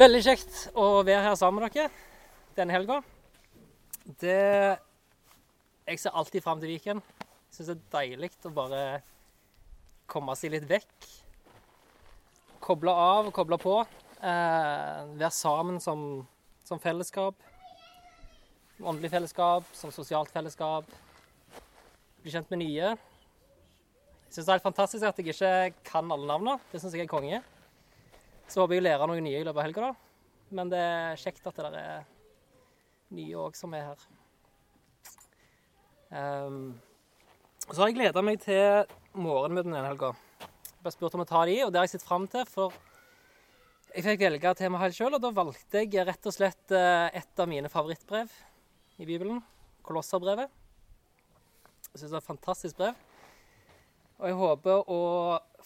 Veldig kjekt å være her sammen med dere denne helga. Det Jeg ser alltid fram til Viken. Syns det er deilig å bare komme seg litt vekk. Koble av og koble på. Eh, være sammen som, som fellesskap. Åndelig fellesskap, som sosialt fellesskap. Bli kjent med nye. Jeg syns det er helt fantastisk at jeg ikke kan alle navnene. Det syns jeg er konge. Så håper jeg å lære noe nye i løpet av helga, da. Men det er kjekt at det der er nye òg som er her. Um, så har jeg gleda meg til morgenmøtene denne helga. Bare spurt om å ta de, og det har jeg sett fram til. For jeg fikk velge tema helt sjøl, og da valgte jeg rett og slett eh, et av mine favorittbrev i Bibelen. Kolosserbrevet. Jeg syns det er et fantastisk brev. Og jeg håper å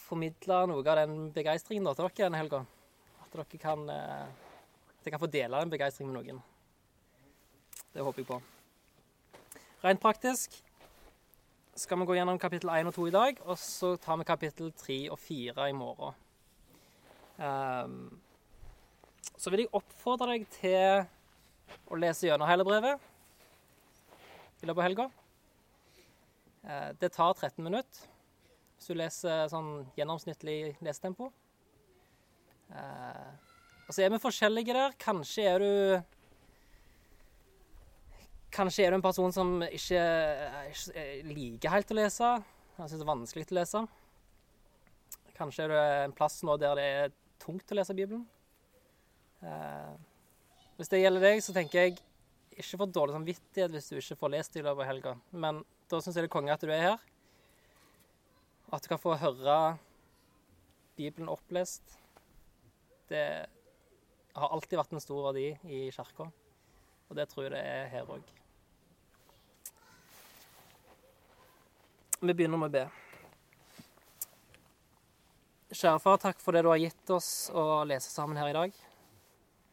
formidle noe av den begeistringen til dere denne helga. At dere kan, eh, at jeg kan få dele den begeistringen med noen. Det håper jeg på. Rent praktisk skal vi gå gjennom kapittel 1 og 2 i dag, og så tar vi kapittel 3 og 4 i morgen. Um, så vil jeg oppfordre deg til å lese gjennom hele brevet i løpet av helga. Uh, det tar 13 minutter hvis du leser sånn gjennomsnittlig lesetempo. Uh, og så er vi forskjellige der. Kanskje er du Kanskje er du en person som ikke, ikke liker helt å lese. Jeg syns det er vanskelig å lese. Kanskje er du en plass nå der det er tungt å lese Bibelen. Eh, hvis det gjelder deg, så tenker jeg ikke for dårlig samvittighet hvis du ikke får lest i løpet av helga. Men da syns jeg det er konge at du er her. At du kan få høre Bibelen opplest. Det har alltid vært en stor verdi i kirka. Og det tror jeg det er her òg. Vi begynner med å be. Kjære far, takk for det du har gitt oss å lese sammen her i dag.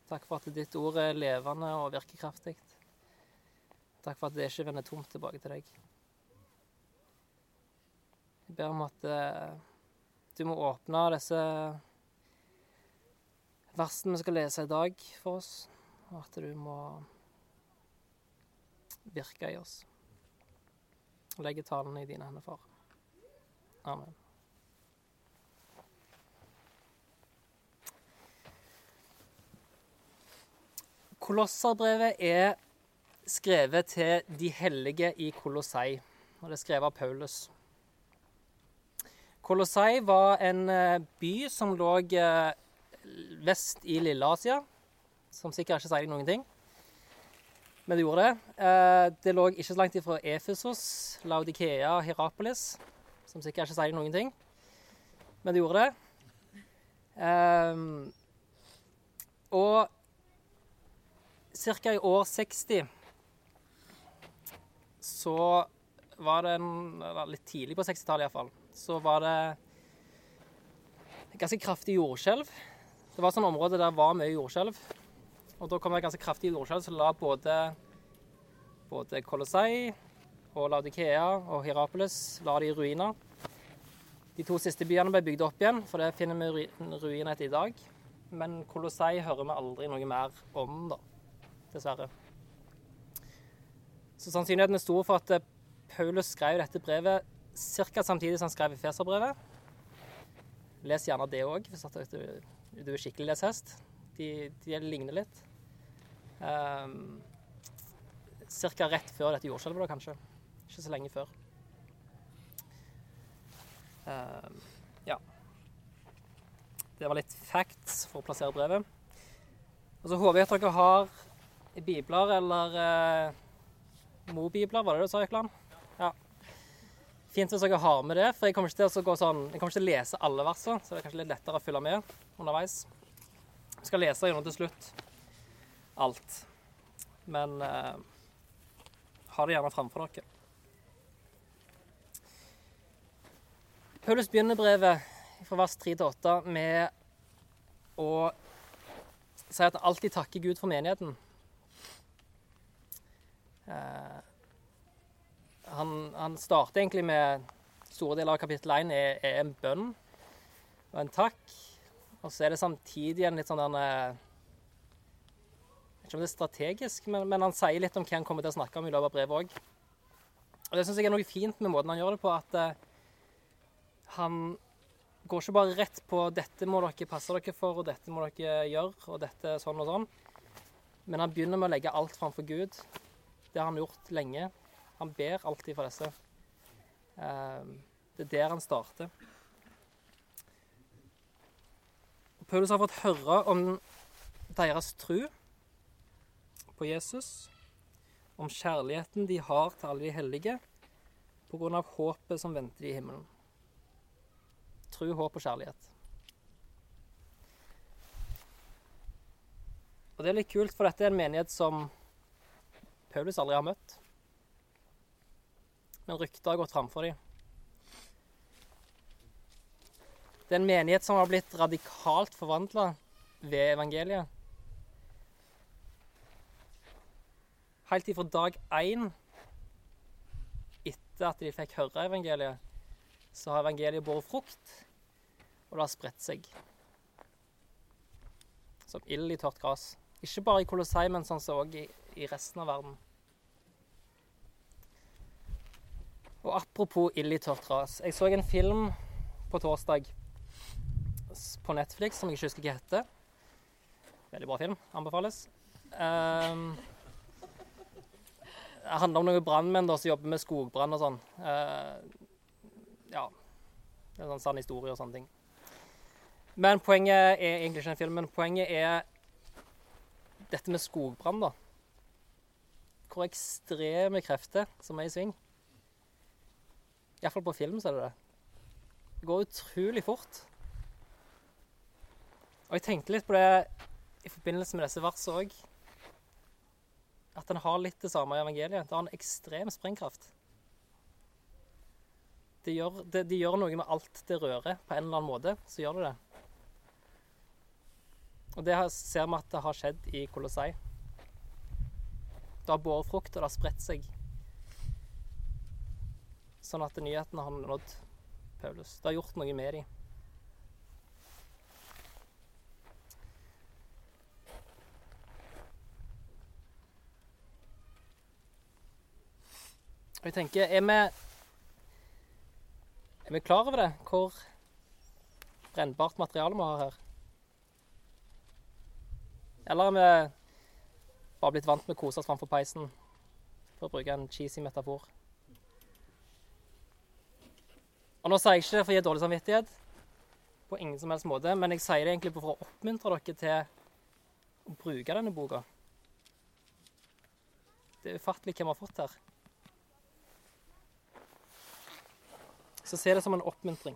Takk for at ditt ord er levende og virker kraftig. Takk for at det ikke vender tomt tilbake til deg. Jeg ber om at eh, du må åpne disse versene vi skal lese i dag for oss, og at du må virke i oss. Legge talene i dine hender, far. Amen. Kolosserbrevet er skrevet til de hellige i Kolossei, og det er skrevet av Paulus. Kolossei var en eh, by som lå eh, vest i Lille-Asia, som sikkert ikke sier noen ting. Men det gjorde det. Eh, det lå ikke så langt ifra Efesos, Laudikea Hierapolis, som sikkert ikke sier noen ting. Men det gjorde det. Og ca. i år 60 så var det en, Litt tidlig på 60-tallet iallfall. Så var det ganske kraftig jordskjelv. Det var et sånt område der var mye jordskjelv. Og da kom det et ganske kraftig jordskjelv som la både, både Kolossei og Laudikea og Hierapolis la de i ruiner. De to siste byene ble bygd opp igjen, for det finner vi ruiner etter i dag. Men Kolossei hører vi aldri noe mer om, da dessverre. Så sannsynligheten er stor for at eh, Paulus skrev dette brevet ca. samtidig som han skrev Feserbrevet. Les gjerne det òg, hvis du, du, er skikkelig leshest. De, de ligner litt. Um, Ca. rett før dette jordskjelvet, kanskje. Ikke så lenge før. Um, ja. Det var litt facts for å plassere brevet. Og så håper jeg at dere har bibler eller eh, mobibler, var det det du sa, Økland? Fint hvis dere har med det, for jeg kommer ikke til å gå sånn, jeg kommer ikke til å lese alle versene, så det er kanskje litt lettere å følge med underveis. Jeg skal lese gjennom til slutt alt, men eh, ha det gjerne framfor dere. Paulus begynner brevet fra vers 3 til 8 med å si at han alltid takker Gud for menigheten. Eh, han, han, starter egentlig med Store deler av kapittel 1 er, er, en bønn og en takk. Og så er det samtidig en litt sånn jeg vet Ikke om det er strategisk, men, men, han sier litt om hva han kommer til å snakke om i løpet av brevet òg. Og det syns jeg er noe fint med måten han gjør det på, at uh, han går ikke bare rett på 'dette må dere passe dere for', og dette må dere gjøre', og 'dette sånn og sånn'. Men han begynner med å legge alt framfor Gud. Det har han gjort lenge. Han ber alltid for disse. Uh, det er der han starter. Paulus har fått høre om deres tro på Jesus, om kjærligheten de har til alle de hellige, pga. håpet som venter i himmelen. Tro, håp og kjærlighet. Og Det er litt kult, for dette er en menighet som Paulus aldri har møtt. Men ryktet har gått framfor dem. Det er en menighet som har blitt radikalt forvandla ved evangeliet. Helt ifra dag én etter at de fikk høre evangeliet, så har evangeliet båret frukt, og det har spredt seg. Som ild i tørt gress. Ikke bare i Kolossei, men sånn som i, i resten av verden. Og apropos ild i tørt gras. Jeg så en film på torsdag på Netflix som jeg ikke husker hva heter. Veldig bra film. Anbefales. Um, det handler om noen brannmenn som jobber med skogbrann og sånn. Uh, ja. Det er en sånn sann historie og sånne ting. Men poenget er egentlig ikke den filmen. Poenget er dette med skogbrann, da. Hvor ekstreme krefter som er i sving. Iallfall på film så er det det. Det går utrolig fort. Og jeg tenkte litt på det i forbindelse med disse versene òg. At den har litt det samme i evangeliet. Det har en ekstrem sprengkraft. De gjør, de, de gjør, noe med alt det rører, på en eller annen måte. Så gjør de det. Og det ser vi at det har skjedd i Kolossei. Det har båret frukt, og det har spredt seg. Sånn at nyhetene har nådd Paulus. Det har gjort noe med dem. Og jeg tenker, er vi, er vi klar over det? Hvor brennbart materiale vi har her? Eller er vi bare blitt vant med å kose oss framfor peisen, for å bruke en cheesy metafor? Og Nå sier jeg ikke det for å gi dårlig samvittighet, på ingen som helst måte, men jeg sier det egentlig for å oppmuntre dere til å bruke denne boka. Det er ufattelig hva vi har fått her. så se det som en oppmuntring.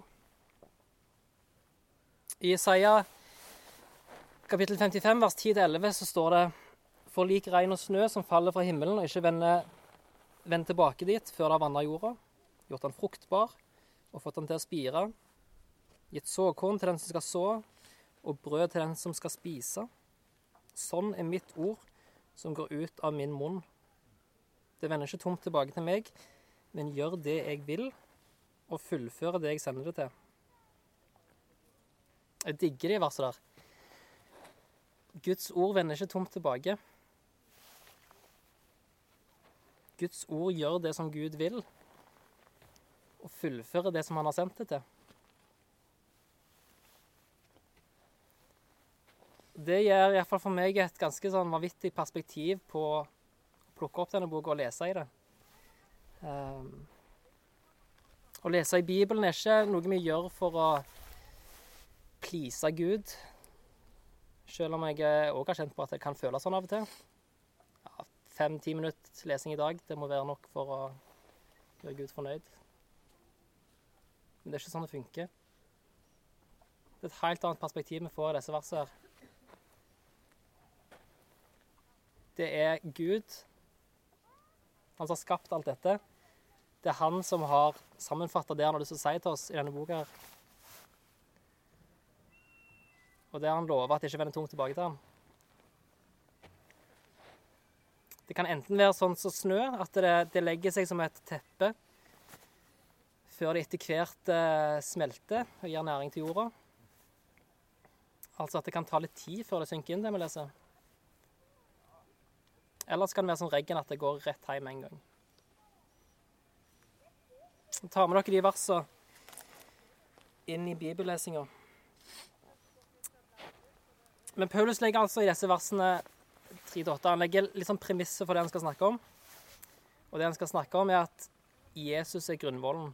I Isaiah kapittel 55 vers 10-11 så står det For lik regn og snø som faller fra himmelen og ikke vender, vender tilbake dit før det har vanna jorda, gjort den fruktbar og fått den til å spire, gitt såkorn til den som skal så, og brød til den som skal spise. Sånn er mitt ord som går ut av min munn. Det vender ikke tomt tilbake til meg, men gjør det jeg vil, og fullføre det jeg sender det til. Jeg digger de versene der. Guds ord vender ikke tomt tilbake. Guds ord gjør det som Gud vil, og fullføre det som han har sendt det til. Det gir iallfall for meg et ganske sånn vanvittig perspektiv på å plukke opp denne boka og lese i det. Um, å lese i Bibelen er ikke noe vi gjør for å please Gud. Selv om jeg òg har kjent på at det kan føles sånn av og til. Ja, Fem-ti minutter lesing i dag, det må være nok for å gjøre Gud fornøyd. Men det er ikke sånn det funker. Det er et helt annet perspektiv vi får i disse versene. her. Det er Gud, han som har skapt alt dette. Det er han som har sammenfatta det han har lyst til å si til oss i denne boka. her. Og det han lover at det ikke vender tungt tilbake til ham. Det kan enten være sånn som snø, at det, det, legger seg som et teppe før det etter hvert eh, smelter og gir næring til jorda. Altså at det kan ta litt tid før det synker inn, det vi leser. Ellers kan det være som regn at det går rett hjem en gang? Ta med dere de versene inn i bibellesinga. Men Paulus legger altså i disse versene 3-8 Han legger litt sånn premisset for det han skal snakke om. Og det han skal snakke om, er at Jesus er grunnvollen.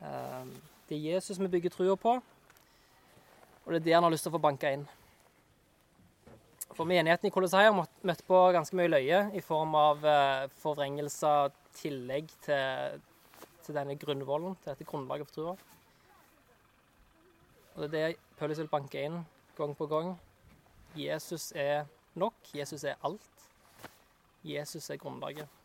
Ehm, det er Jesus vi bygger trua på, og det er det han har lyst til å få banka inn. For menigheten i Colosseia møtte på ganske mye løye i form av forvrengelser forvrengelser, tillegg til, til denne grunnvollen, til dette grunnlaget for trua. Og det er det Paulus vil banke inn gang på gang. Jesus er nok. Jesus er alt. Jesus er grunnlaget.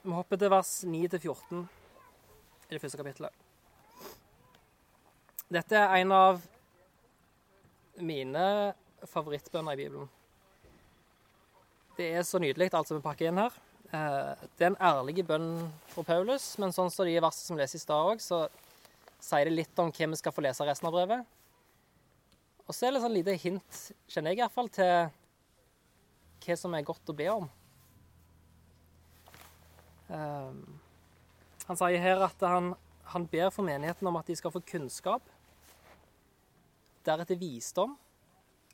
Vi hopper til vers 9-14 i det første kapittelet. Dette er en av mine favorittbønner i Bibelen. Det er så nydelig, alt som vi pakker inn her. Eh, det er en ærlig bønn fra Paulus, men sånn som de versene som leses i stad òg, så sier det litt om hvem vi skal få lese resten av brevet. Og så er det et sånn lite hint, kjenner jeg iallfall, til hva som er godt å be om. Um, han sier her at han, han, ber for menigheten om at de skal få kunnskap. Deretter visdom.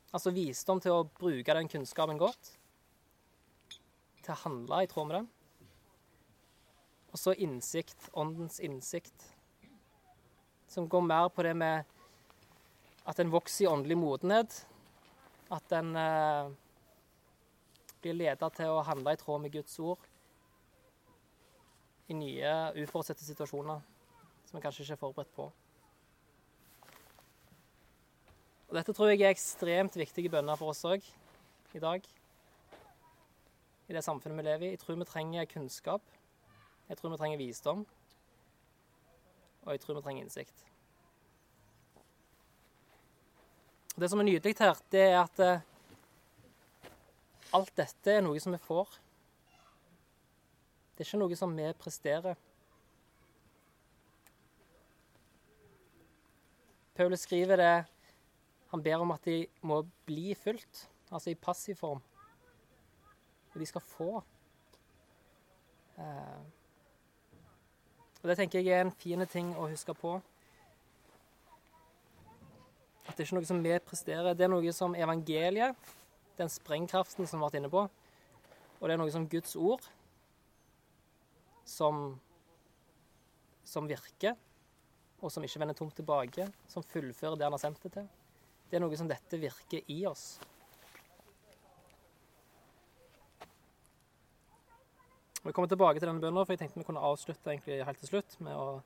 Altså visdom til å bruke den kunnskapen godt. Til å handle i tråd med den. Og så innsikt. Åndens innsikt. Som går mer på det med at en vokser i åndelig modenhet. At en eh, blir leda til å handle i tråd med Guds ord i nye uforutsette situasjoner som vi kanskje ikke er forberedt på. Og Dette tror jeg er ekstremt viktige bønner for oss òg i dag. I det samfunnet vi lever i. Jeg tror vi trenger kunnskap. Jeg tror vi trenger visdom. Og jeg tror vi trenger innsikt. Det som er nydelig her, det er at eh, alt dette er noe som vi får. Det er ikke noe som vi presterer. Paulus skriver det Han ber om at de må bli fulgt, altså i passiv form. Og de skal få. Eh, og Det tenker jeg er en fin ting å huske på. At det er ikke noe som vi presterer. Det er noe som evangeliet, den sprengkraften som vi har vært inne på, og det er noe som Guds ord som, som virker, og som ikke vender tomt tilbake, som fullfører det han har sendt det til. Det er noe som dette virker i oss. Vi kommer tilbake til denne bønnen, for jeg tenkte vi kunne avslutte helt til slutt med å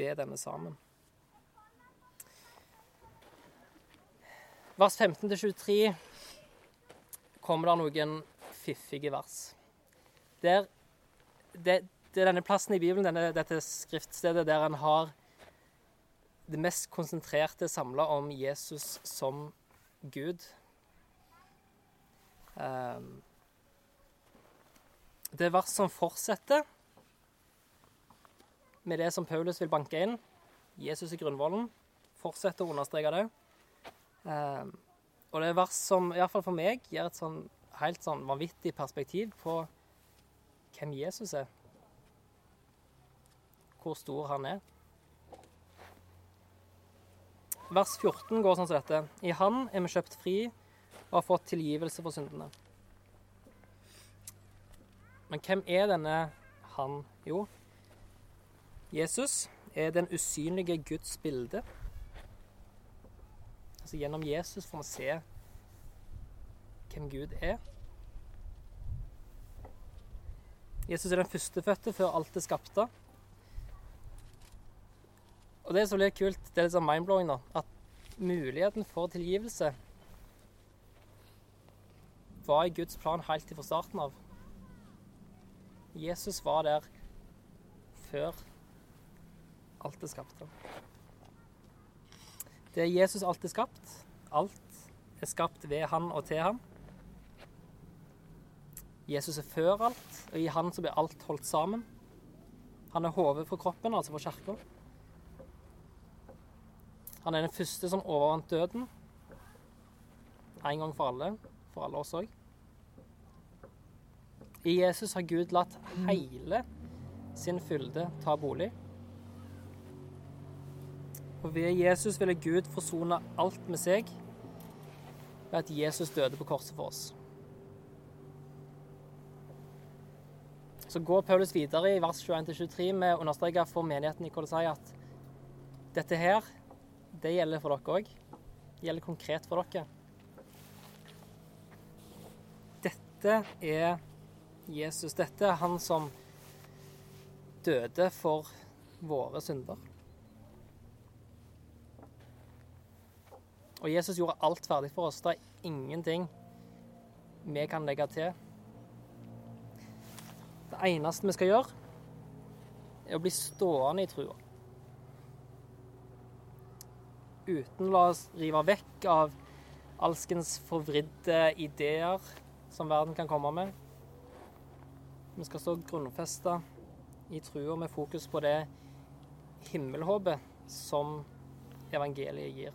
be denne sammen. Vers 15-23 kommer det noen fiffige vers. Der det, det, er denne plassen i Bibelen, denne, dette skriftstedet, der han har det mest konsentrerte samla om Jesus som Gud. Um, det er vers som fortsetter med det som Paulus vil banke inn. Jesus i grunnvollen. Fortsetter å understreke det. Um, og det er vers som, iallfall for meg, gir et sånn helt sånn vanvittig perspektiv på hvem Jesus er. Hvor stor han er. Vers 14 går sånn som dette. I Han er vi kjøpt fri og har fått tilgivelse for syndene. Men hvem er denne Han? Jo, Jesus er den usynlige Guds bilde. Altså Gjennom Jesus får vi se hvem Gud er. Jesus er den førstefødte før alt er skapte. Og det som blir kult, det er litt sånn mind-blowing, da, at muligheten for tilgivelse var i Guds plan helt fra starten av. Jesus var der før alt er skapt. Det er Jesus alt er skapt. Alt er skapt ved han og til han. Jesus er før alt, og i han så blir alt holdt sammen. Han er hodet for kroppen, altså for kirka. Han er den første som overvant døden. En gang for alle. For alle oss òg. I Jesus har Gud latt hele sin fylde ta bolig. Og ved Jesus ville Gud forsone alt med seg ved at Jesus døde på korset for oss. Så går Paulus videre i vers 21-23 med å understreke for menigheten i Kolossai at dette her, det gjelder for dere òg. Det gjelder konkret for dere. Dette er Jesus. Dette er han som døde for våre synder. Og Jesus gjorde alt ferdig for oss. Det er ingenting vi kan legge til. Eneste vi skal gjøre, er å bli stående i trua. Uten å la oss rive vekk av alskens forvridde ideer som verden kan komme med. Vi skal stå grunnfesta i trua med fokus på det himmelhåpet som evangeliet gir.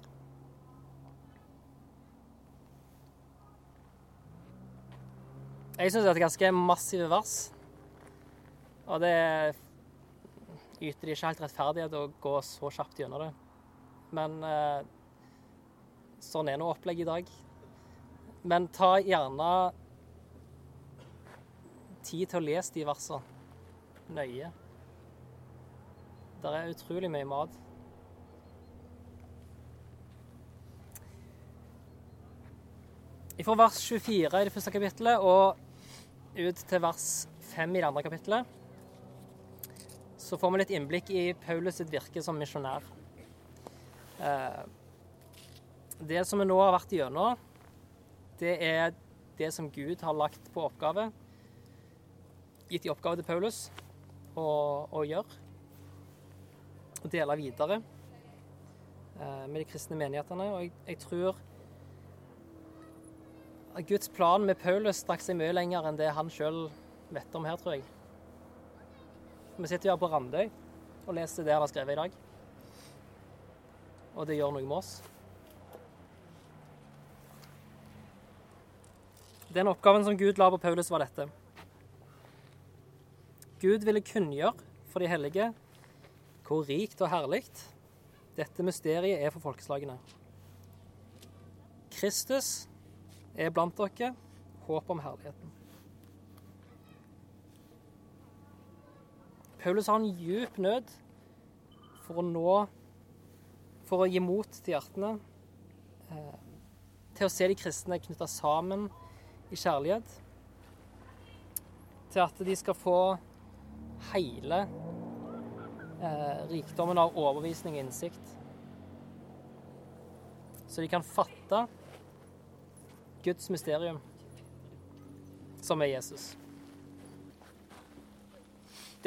Jeg syns det er et ganske massivt vers. Og det yter de ikke helt rettferdighet å gå så kjapt gjennom det. Men eh, sånn er nå opplegget i dag. Men ta gjerne tid til å lese de versene nøye. Det er utrolig mye mat. Fra vers 24 i det første kapittelet og ut til vers 5 i det andre kapittelet, så får vi litt innblikk i Paulus sitt virke som misjonær. Eh, det som vi nå har vært gjennom, det er det som Gud har lagt på oppgave, gitt i oppgave til Paulus å, å gjøre. og dele videre eh, med de kristne menighetene. Og jeg, jeg tror Guds plan med Paulus strakk seg mye lenger enn det han sjøl vet om her, tror jeg. Vi sitter jo her på Randøy og leser det han har skrevet i dag. Og det gjør noe med oss. Den oppgaven som Gud la på Paulus, var dette. Gud ville kunngjøre for de hellige hvor rikt og herlig dette mysteriet er for folkeslagene. Kristus er blant dere, håp om herligheten. Paulus har en djup nød for å nå For å gi mot til hjertene. Eh, til å se de kristne knytta sammen i kjærlighet. Til at de skal få hele eh, rikdommen av overbevisning og innsikt. Så de kan fatte Guds mysterium, som er Jesus.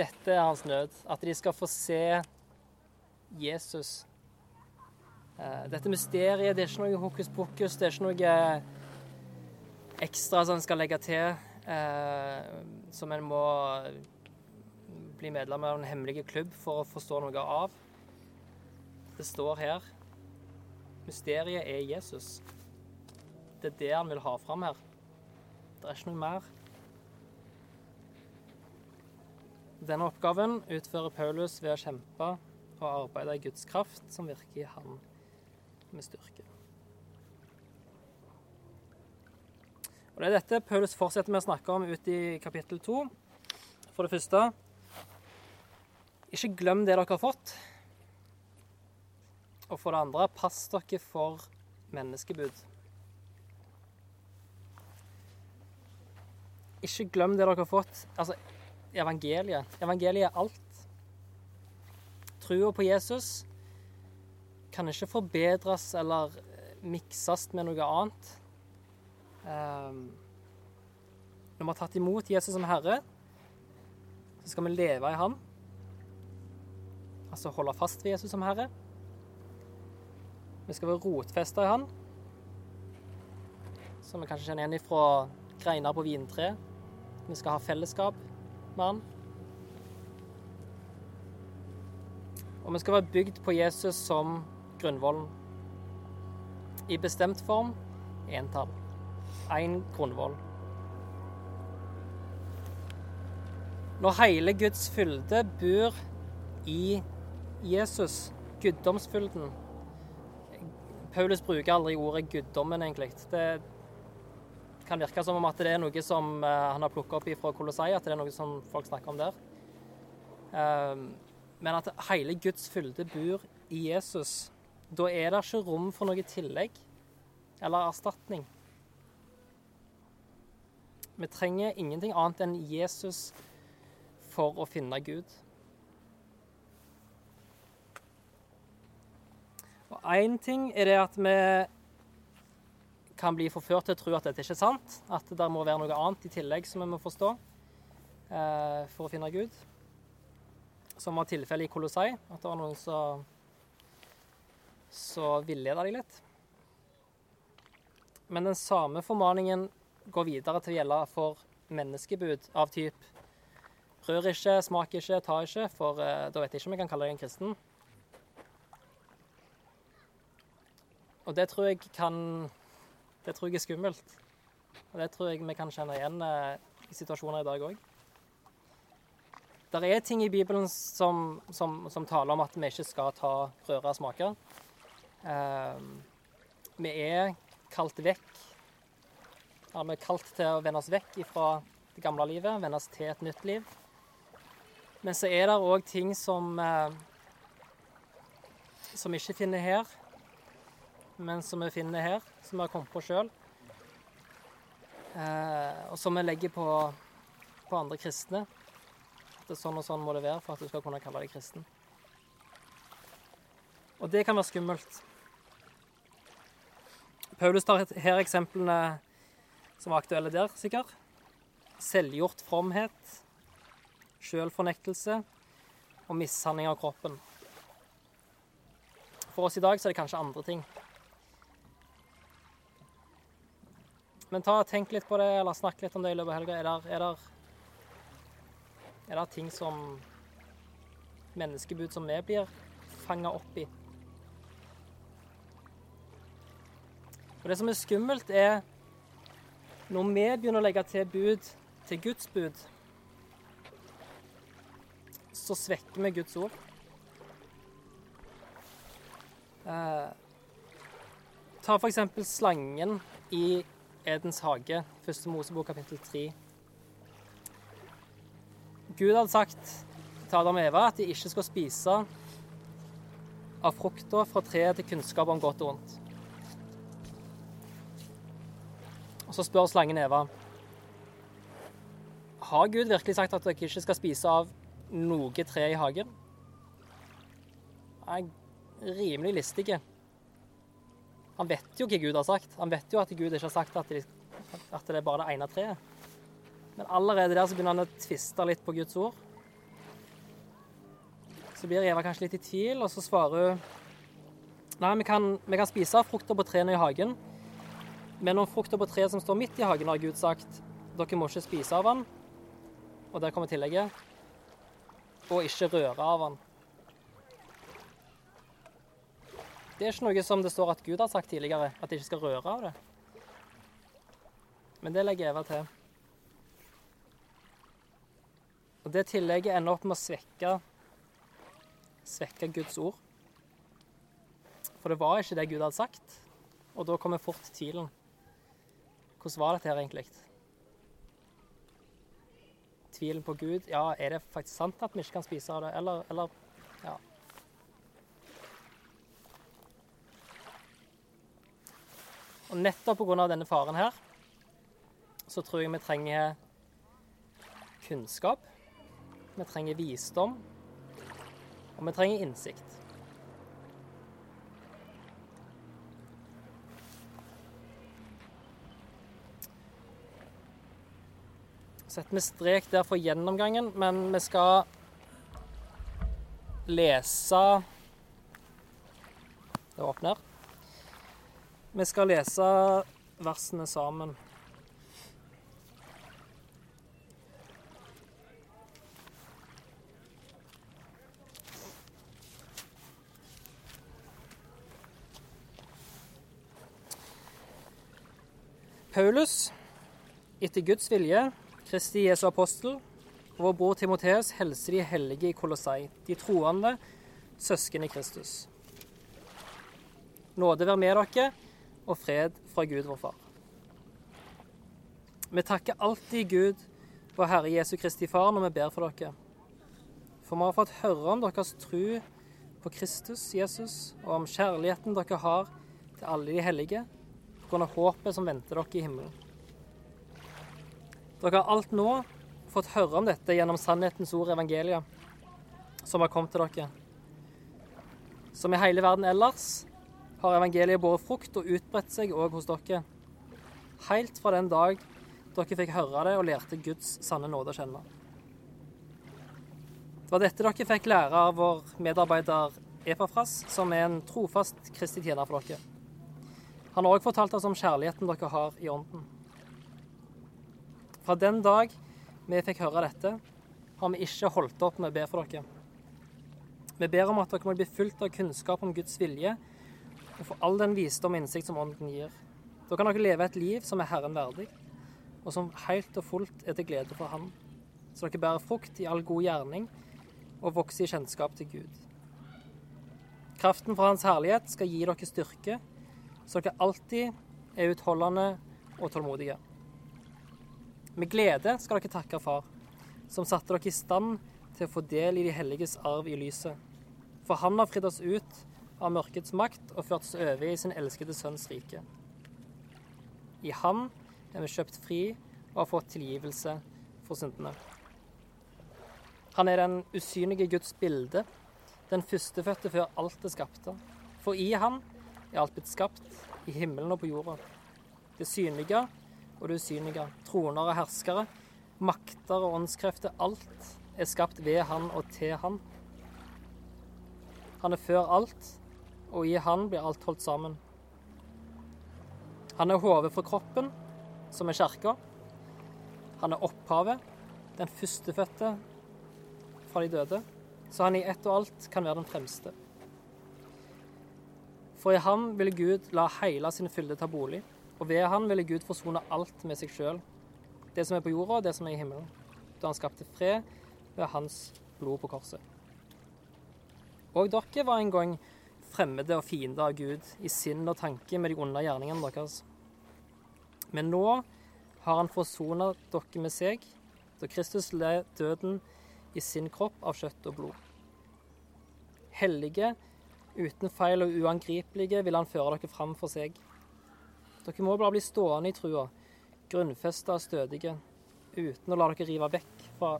Dette er hans nød, at de skal få se Jesus. Eh, dette mysteriet det er ikke noe hokus pokus, det er ikke noe ekstra som en skal legge til, eh, som en må bli medlem av en hemmelig klubb for å forstå noe av. Det står her mysteriet er Jesus. Det er det han vil ha fram her. Det er ikke noe mer. Denne oppgaven utfører Paulus ved å kjempe og arbeide i Guds kraft, som virker i han med styrke. Og Det er dette Paulus fortsetter med å snakke om ut i kapittel to. For det første ikke glem det dere har fått. Og for det andre, pass dere for menneskebud. Ikke glem det dere har fått. Altså, evangeliet. Evangeliet er alt. Trua på Jesus kan ikke forbedres eller mikses med noe annet. Um, når vi har tatt imot Jesus som Herre, så skal vi leve i Han. Altså holde fast ved Jesus som Herre. Vi skal være rotfesta i Han, som vi kanskje kjenner igjen fra greiner på vintre. Vi skal ha fellesskap med. Og vi skal være bygd på Jesus som grunnvollen. I bestemt form entall. Én grunnvoll. Når hele Guds fylde bor i Jesus, guddomsfylden Paulus bruker aldri ordet guddommen, egentlig. Det kan virke som om at det er noe som uh, han har plukka opp fra Kolossai, at det er noe som folk snakker om der. Uh, men at hele Guds fylde bor i Jesus. Da er det ikke rom for noe tillegg eller erstatning. Vi trenger ingenting annet enn Jesus for å finne Gud. Og Én ting er det at vi kan bli forført til å tro at dette ikke er sant. At det må være noe annet i tillegg som vi må forstå eh, for å finne Gud. Som var tilfellet i Kolossai. At det var noen som så villeda de litt. Men den samme formaningen går videre til å gjelde for menneskebud av typ rør ikke, smak ikke, ta ikke, for eh, da vet jeg ikke om jeg kan kalle deg en kristen. Og det tror jeg kan Det tror jeg er skummelt. Og det tror jeg vi kan kjenne igjen eh, i situasjoner i dag òg. Det er ting i Bibelen som, som, som, taler om at vi ikke skal ta røre smake. Eh, vi er kalt vekk. Ja, vi er kalt til å vende oss vekk fra det gamle livet, vende oss til et nytt liv. Men så er det òg ting som, eh, som vi ikke finner her men som vi finner her, som vi har kommet på sjøl. Eh, og som vi legger på, på, andre kristne. At det er sånn og sånn må det være for at du skal kunne kalle deg kristen. Og det kan være skummelt. Paulus tar her eksemplene som var aktuelle der, sikkert. Selvgjort fromhet, sjølfornektelse og mishandling av kroppen. For oss i dag så er det kanskje andre ting. Men ta, tenk litt på det, eller snakk litt om det i løpet av helga. Er er, er det ting som menneskebud som vi blir fanga opp i? Og Det som er skummelt, er når vi begynner å legge til bud til Guds bud, så svekker vi Guds ord. Eh, ta f.eks. slangen i Edens hage, første Mosebok kapittel 3. Gud hadde sagt til Adam og Eva at de ikke skal spise av frukta fra treet til kunnskap om godt og vondt. Og Så spør slangen Eva har Gud virkelig sagt at dere ikke skal spise av noe tre i hagen. Jeg er rimelig listig. Han vet jo hva Gud har sagt. Han vet jo at Gud ikke har sagt at, de, at det er bare det ene treet. Men allerede der så begynner han å tviste litt på Guds ord. Så blir Eva kanskje litt i tvil, og så svarer hun Nei, vi kan, vi kan spise frukter på trærne i hagen, men om frukter på treet som står midt i hagen, har Gud sagt dere må ikke spise av den, og der kommer tillegget, og ikke røre av den. Det er ikke noe som det står at Gud har sagt tidligere, at de ikke skal røre av det. Men det legger Eva til. Og det tillegget ender opp med å svekke, svekke Guds ord. For det var ikke det Gud hadde sagt. Og da kommer fort tvilen. Hvordan var dette her egentlig? Tvilen på Gud. Ja, er det faktisk sant at vi ikke kan spise av det? Eller, eller ja. Og nettopp pga. denne faren her, så tror jeg vi trenger kunnskap. Vi trenger visdom. Og vi trenger innsikt. setter vi strek der for gjennomgangen, men vi skal lese Det åpner. Vi skal lese versene sammen. Paulus, etter Guds vilje, Kristi Jesu apostel, og vår bror Timoteus helser de hellige i Kolossai, de troende, søsken i Kristus. Nåde være med dere og fred fra Gud vår Far. Vi takker alltid Gud, vår Herre Jesu Kristi Far, når vi ber for dere. For vi har fått høre om deres tro på Kristus Jesus, og om kjærligheten dere har til alle de hellige, pga. håpet som venter dere i himmelen. Dere har alt nå fått høre om dette gjennom sannhetens ord, evangeliet, som har kommet til dere. Som i hele verden ellers har evangeliet båret frukt og utbredt seg òg hos dere. Helt fra den dag dere fikk høre det og lærte Guds sanne nåde å kjenne. Det var dette dere fikk lære av vår medarbeider Epafras, som er en trofast kristig tjener for dere. Han har òg fortalt oss om kjærligheten dere har i ånden. Fra den dag vi fikk høre dette, har vi ikke holdt opp med å be for dere. Vi ber om at dere må bli fulgt av kunnskap om Guds vilje og få all den visdom og innsikt som Ånden gir. Da kan dere leve et liv som er Herren verdig, og som helt og fullt er til glede for Han, så dere bærer frukt i all god gjerning og vokser i kjennskap til Gud. Kraften fra Hans herlighet skal gi dere styrke, så dere alltid er utholdende og tålmodige. Med glede skal dere takke Far, som satte dere i stand til å få del i de helliges arv i lyset. For Han har fridd oss ut av mørkets makt og førtes over i sin elskede sønns rike. I ham er vi kjøpt fri og har fått tilgivelse for syndene. Han er den usynlige Guds bilde, den førstefødte før alt er skapte. For i han er alt blitt skapt, i himmelen og på jorda. Det synlige og det usynlige, troner og herskere, makter og åndskrefter, alt er skapt ved han og til han. Han er før alt, og i han blir alt holdt sammen. Han er hodet for kroppen, som er kirka. Han er opphavet, den førstefødte fra de døde, så han i ett og alt kan være den fremste. For i ham ville Gud la hele sin fylde ta bolig, og ved han ville Gud forsone alt med seg sjøl, det som er på jorda og det som er i himmelen, da han skapte fred ved hans blod på korset. Og dere var en gang fremmede og fiender av Gud i sinn og tanke med de onde gjerningene deres. Men nå har han forsona dere med seg, da Kristus led døden i sin kropp av kjøtt og blod. Hellige, uten feil og uangripelige vil han føre dere fram for seg. Dere må bare bli stående i trua, grunnfesta og stødige, uten å la dere rive vekk fra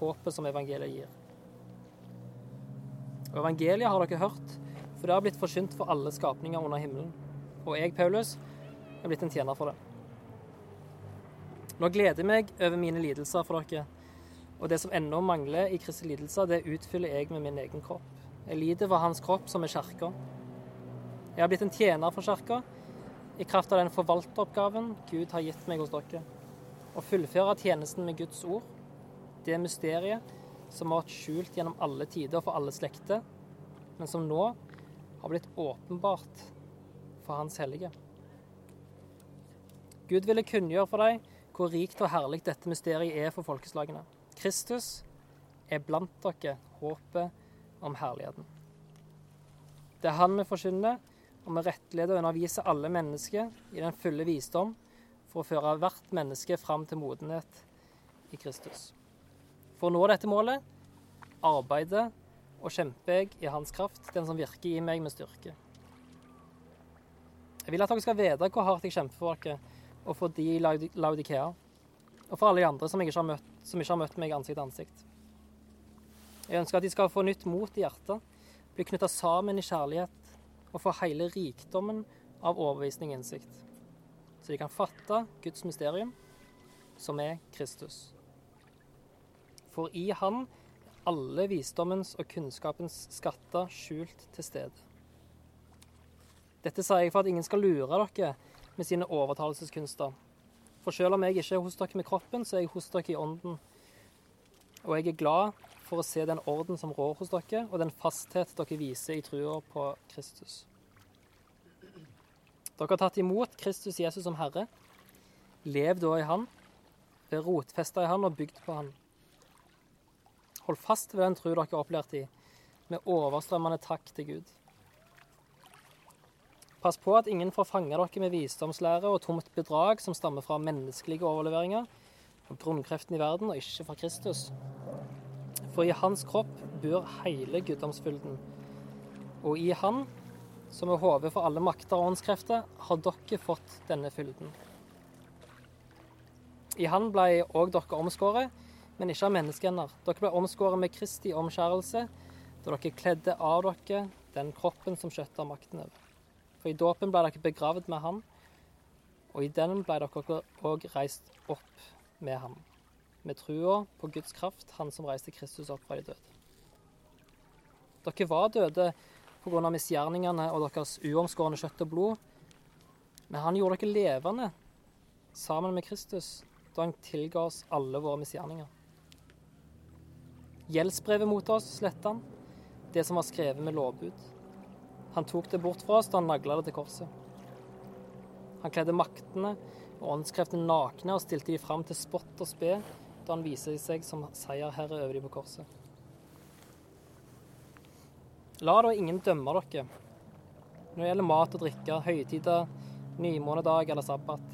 håpet som evangeliet gir. Og evangeliet har dere hørt, for det har blitt forkynt for alle skapninger under himmelen. Og jeg, Paulus, er blitt en tjener for det. Nå gleder jeg meg over mine lidelser for dere. Og det som ennå mangler i Kristi lidelser, det utfyller jeg med min egen kropp. Jeg lider for hans kropp, som er kirka. Jeg har blitt en tjener for kirka i kraft av den forvalteroppgaven Gud har gitt meg hos dere. Å fullføre tjenesten med Guds ord, det mysteriet som har vært skjult gjennom alle tider og for alle slekter, men som nå har blitt åpenbart for Hans hellige. Gud ville kunngjøre for deg hvor rikt og herlig dette mysteriet er for folkeslagene. Kristus er blant dere håpet om herligheten. Det er Han vi forkynner, og vi rettleder og underviser alle mennesker i den fulle visdom for å føre hvert menneske fram til modenhet i Kristus. For å nå dette målet arbeider og kjemper jeg i hans kraft, den som virker i meg med styrke. Jeg vil at dere skal vite hvor hardt jeg kjemper for dere, og for de i Laudikea. Og for alle de andre som ikke har møtt, som ikke har møtt meg ansikt til ansikt. Jeg ønsker at de skal få nytt mot i hjertet, bli knytta sammen i kjærlighet og få hele rikdommen av overbevisning og innsikt. Så de kan fatte Guds mysterium, som er Kristus. For i Han alle visdommens og kunnskapens skatter skjult til stede. Dette sier jeg for at ingen skal lure dere med sine overtalelseskunster. For selv om jeg ikke er hos dere med kroppen, så er jeg hos dere i ånden. Og jeg er glad for å se den orden som rår hos dere, og den fasthet dere viser i trua på Kristus. Dere har tatt imot Kristus Jesus som Herre, Lev da i Han, vær rotfesta i Han og bygd på Han. Hold fast ved den tro dere har opplært i, med overstrømmende takk til Gud. Pass på at ingen får fange dere med visdomslære og tomt bedrag som stammer fra menneskelige overleveringer og grunnkreften i verden, og ikke fra Kristus. For i hans kropp bor hele guddomsfylden. Og i han, som er hodet for alle makter og åndskrefter, har dere fått denne fylden. I han ble òg dere omskåret, men ikke av menneskehender. Dere ble omskåret med Kristi omskjærelse, da dere kledde av dere den kroppen som kjøttet har makten over. For i dåpen ble dere begravd med Han, og i den ble dere òg reist opp med ham, med trua på Guds kraft, Han som reiste Kristus opp fra de døde. Dere var døde pga. misgjerningene og deres uomskårne kjøtt og blod, men Han gjorde dere levende sammen med Kristus da Han tilga oss alle våre misgjerninger. Gjeldsbrevet mot oss sletta han, det som var skrevet med lovbud. Han tok det bort fra oss da han nagla det til korset. Han kledde maktene og åndskreftene nakne og stilte de fram til spott og spe da han viser seg som seierherre over de på korset. La da ingen dømme dere når det gjelder mat og drikke, høytider, nymånedag eller sabbat.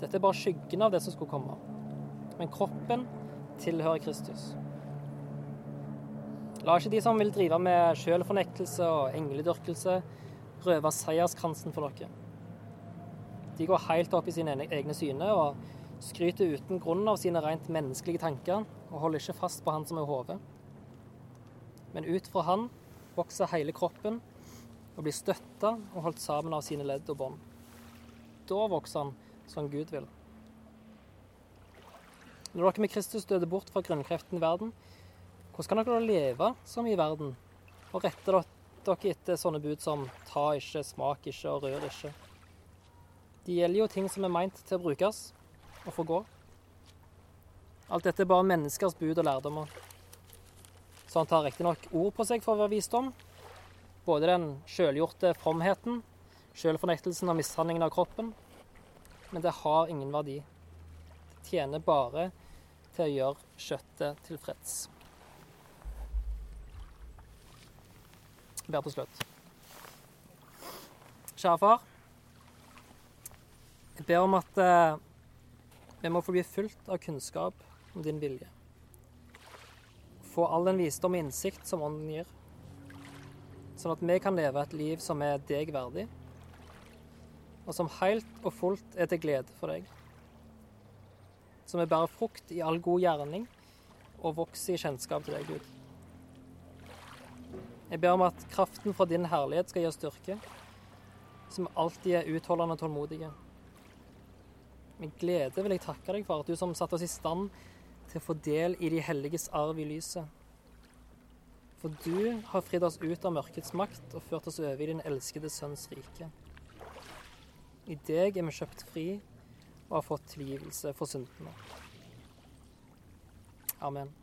Dette er bare skyggen av det som skulle komme. Men kroppen tilhører Kristus. La ikke de som vil drive med sjølfornektelse og engledyrkelse, røve seierskransen for dere. De går helt opp i sine egne syne og skryter uten grunn av sine rent menneskelige tanker og holder ikke fast på han som er hodet. Men ut fra han vokser hele kroppen og blir støtta og holdt sammen av sine ledd og bånd. Da vokser han som Gud vil. Når dere med Kristus døde bort fra grunnkreften i verden, hvordan kan dere leve som i verden og rette dere etter sånne bud som ta ikke, smak ikke og rør ikke? De gjelder jo ting som er meint til å brukes og få gå. Alt dette er bare menneskers bud og lærdommer. Så han tar riktignok ord på seg for å være visdom. Både den sjølgjorte fromheten, sjølfornektelsen og mishandlingen av kroppen. Men det har ingen verdi. Det tjener bare til å gjøre kjøttet tilfreds. Ber til slutt. Kjære far. Jeg ber om at eh, vi må få bli fulgt av kunnskap om din vilje. Få all den visdom og innsikt som Ånden gir, sånn at vi kan leve et liv som er deg verdig, og som helt og fullt er til glede for deg. Som vi bærer frukt i all god gjerning og vokser i kjennskap til deg, Gud. Jeg ber om at kraften fra din herlighet skal gi oss styrke, som alltid er utholdende og tålmodige. Med glede vil jeg takke deg for at du som satte oss i stand til å få del i de helliges arv i lyset. For du har fridd oss ut av mørkets makt og ført oss over i din elskede sønns rike. I deg er vi kjøpt fri og har fått tilgivelse for syndene. Amen.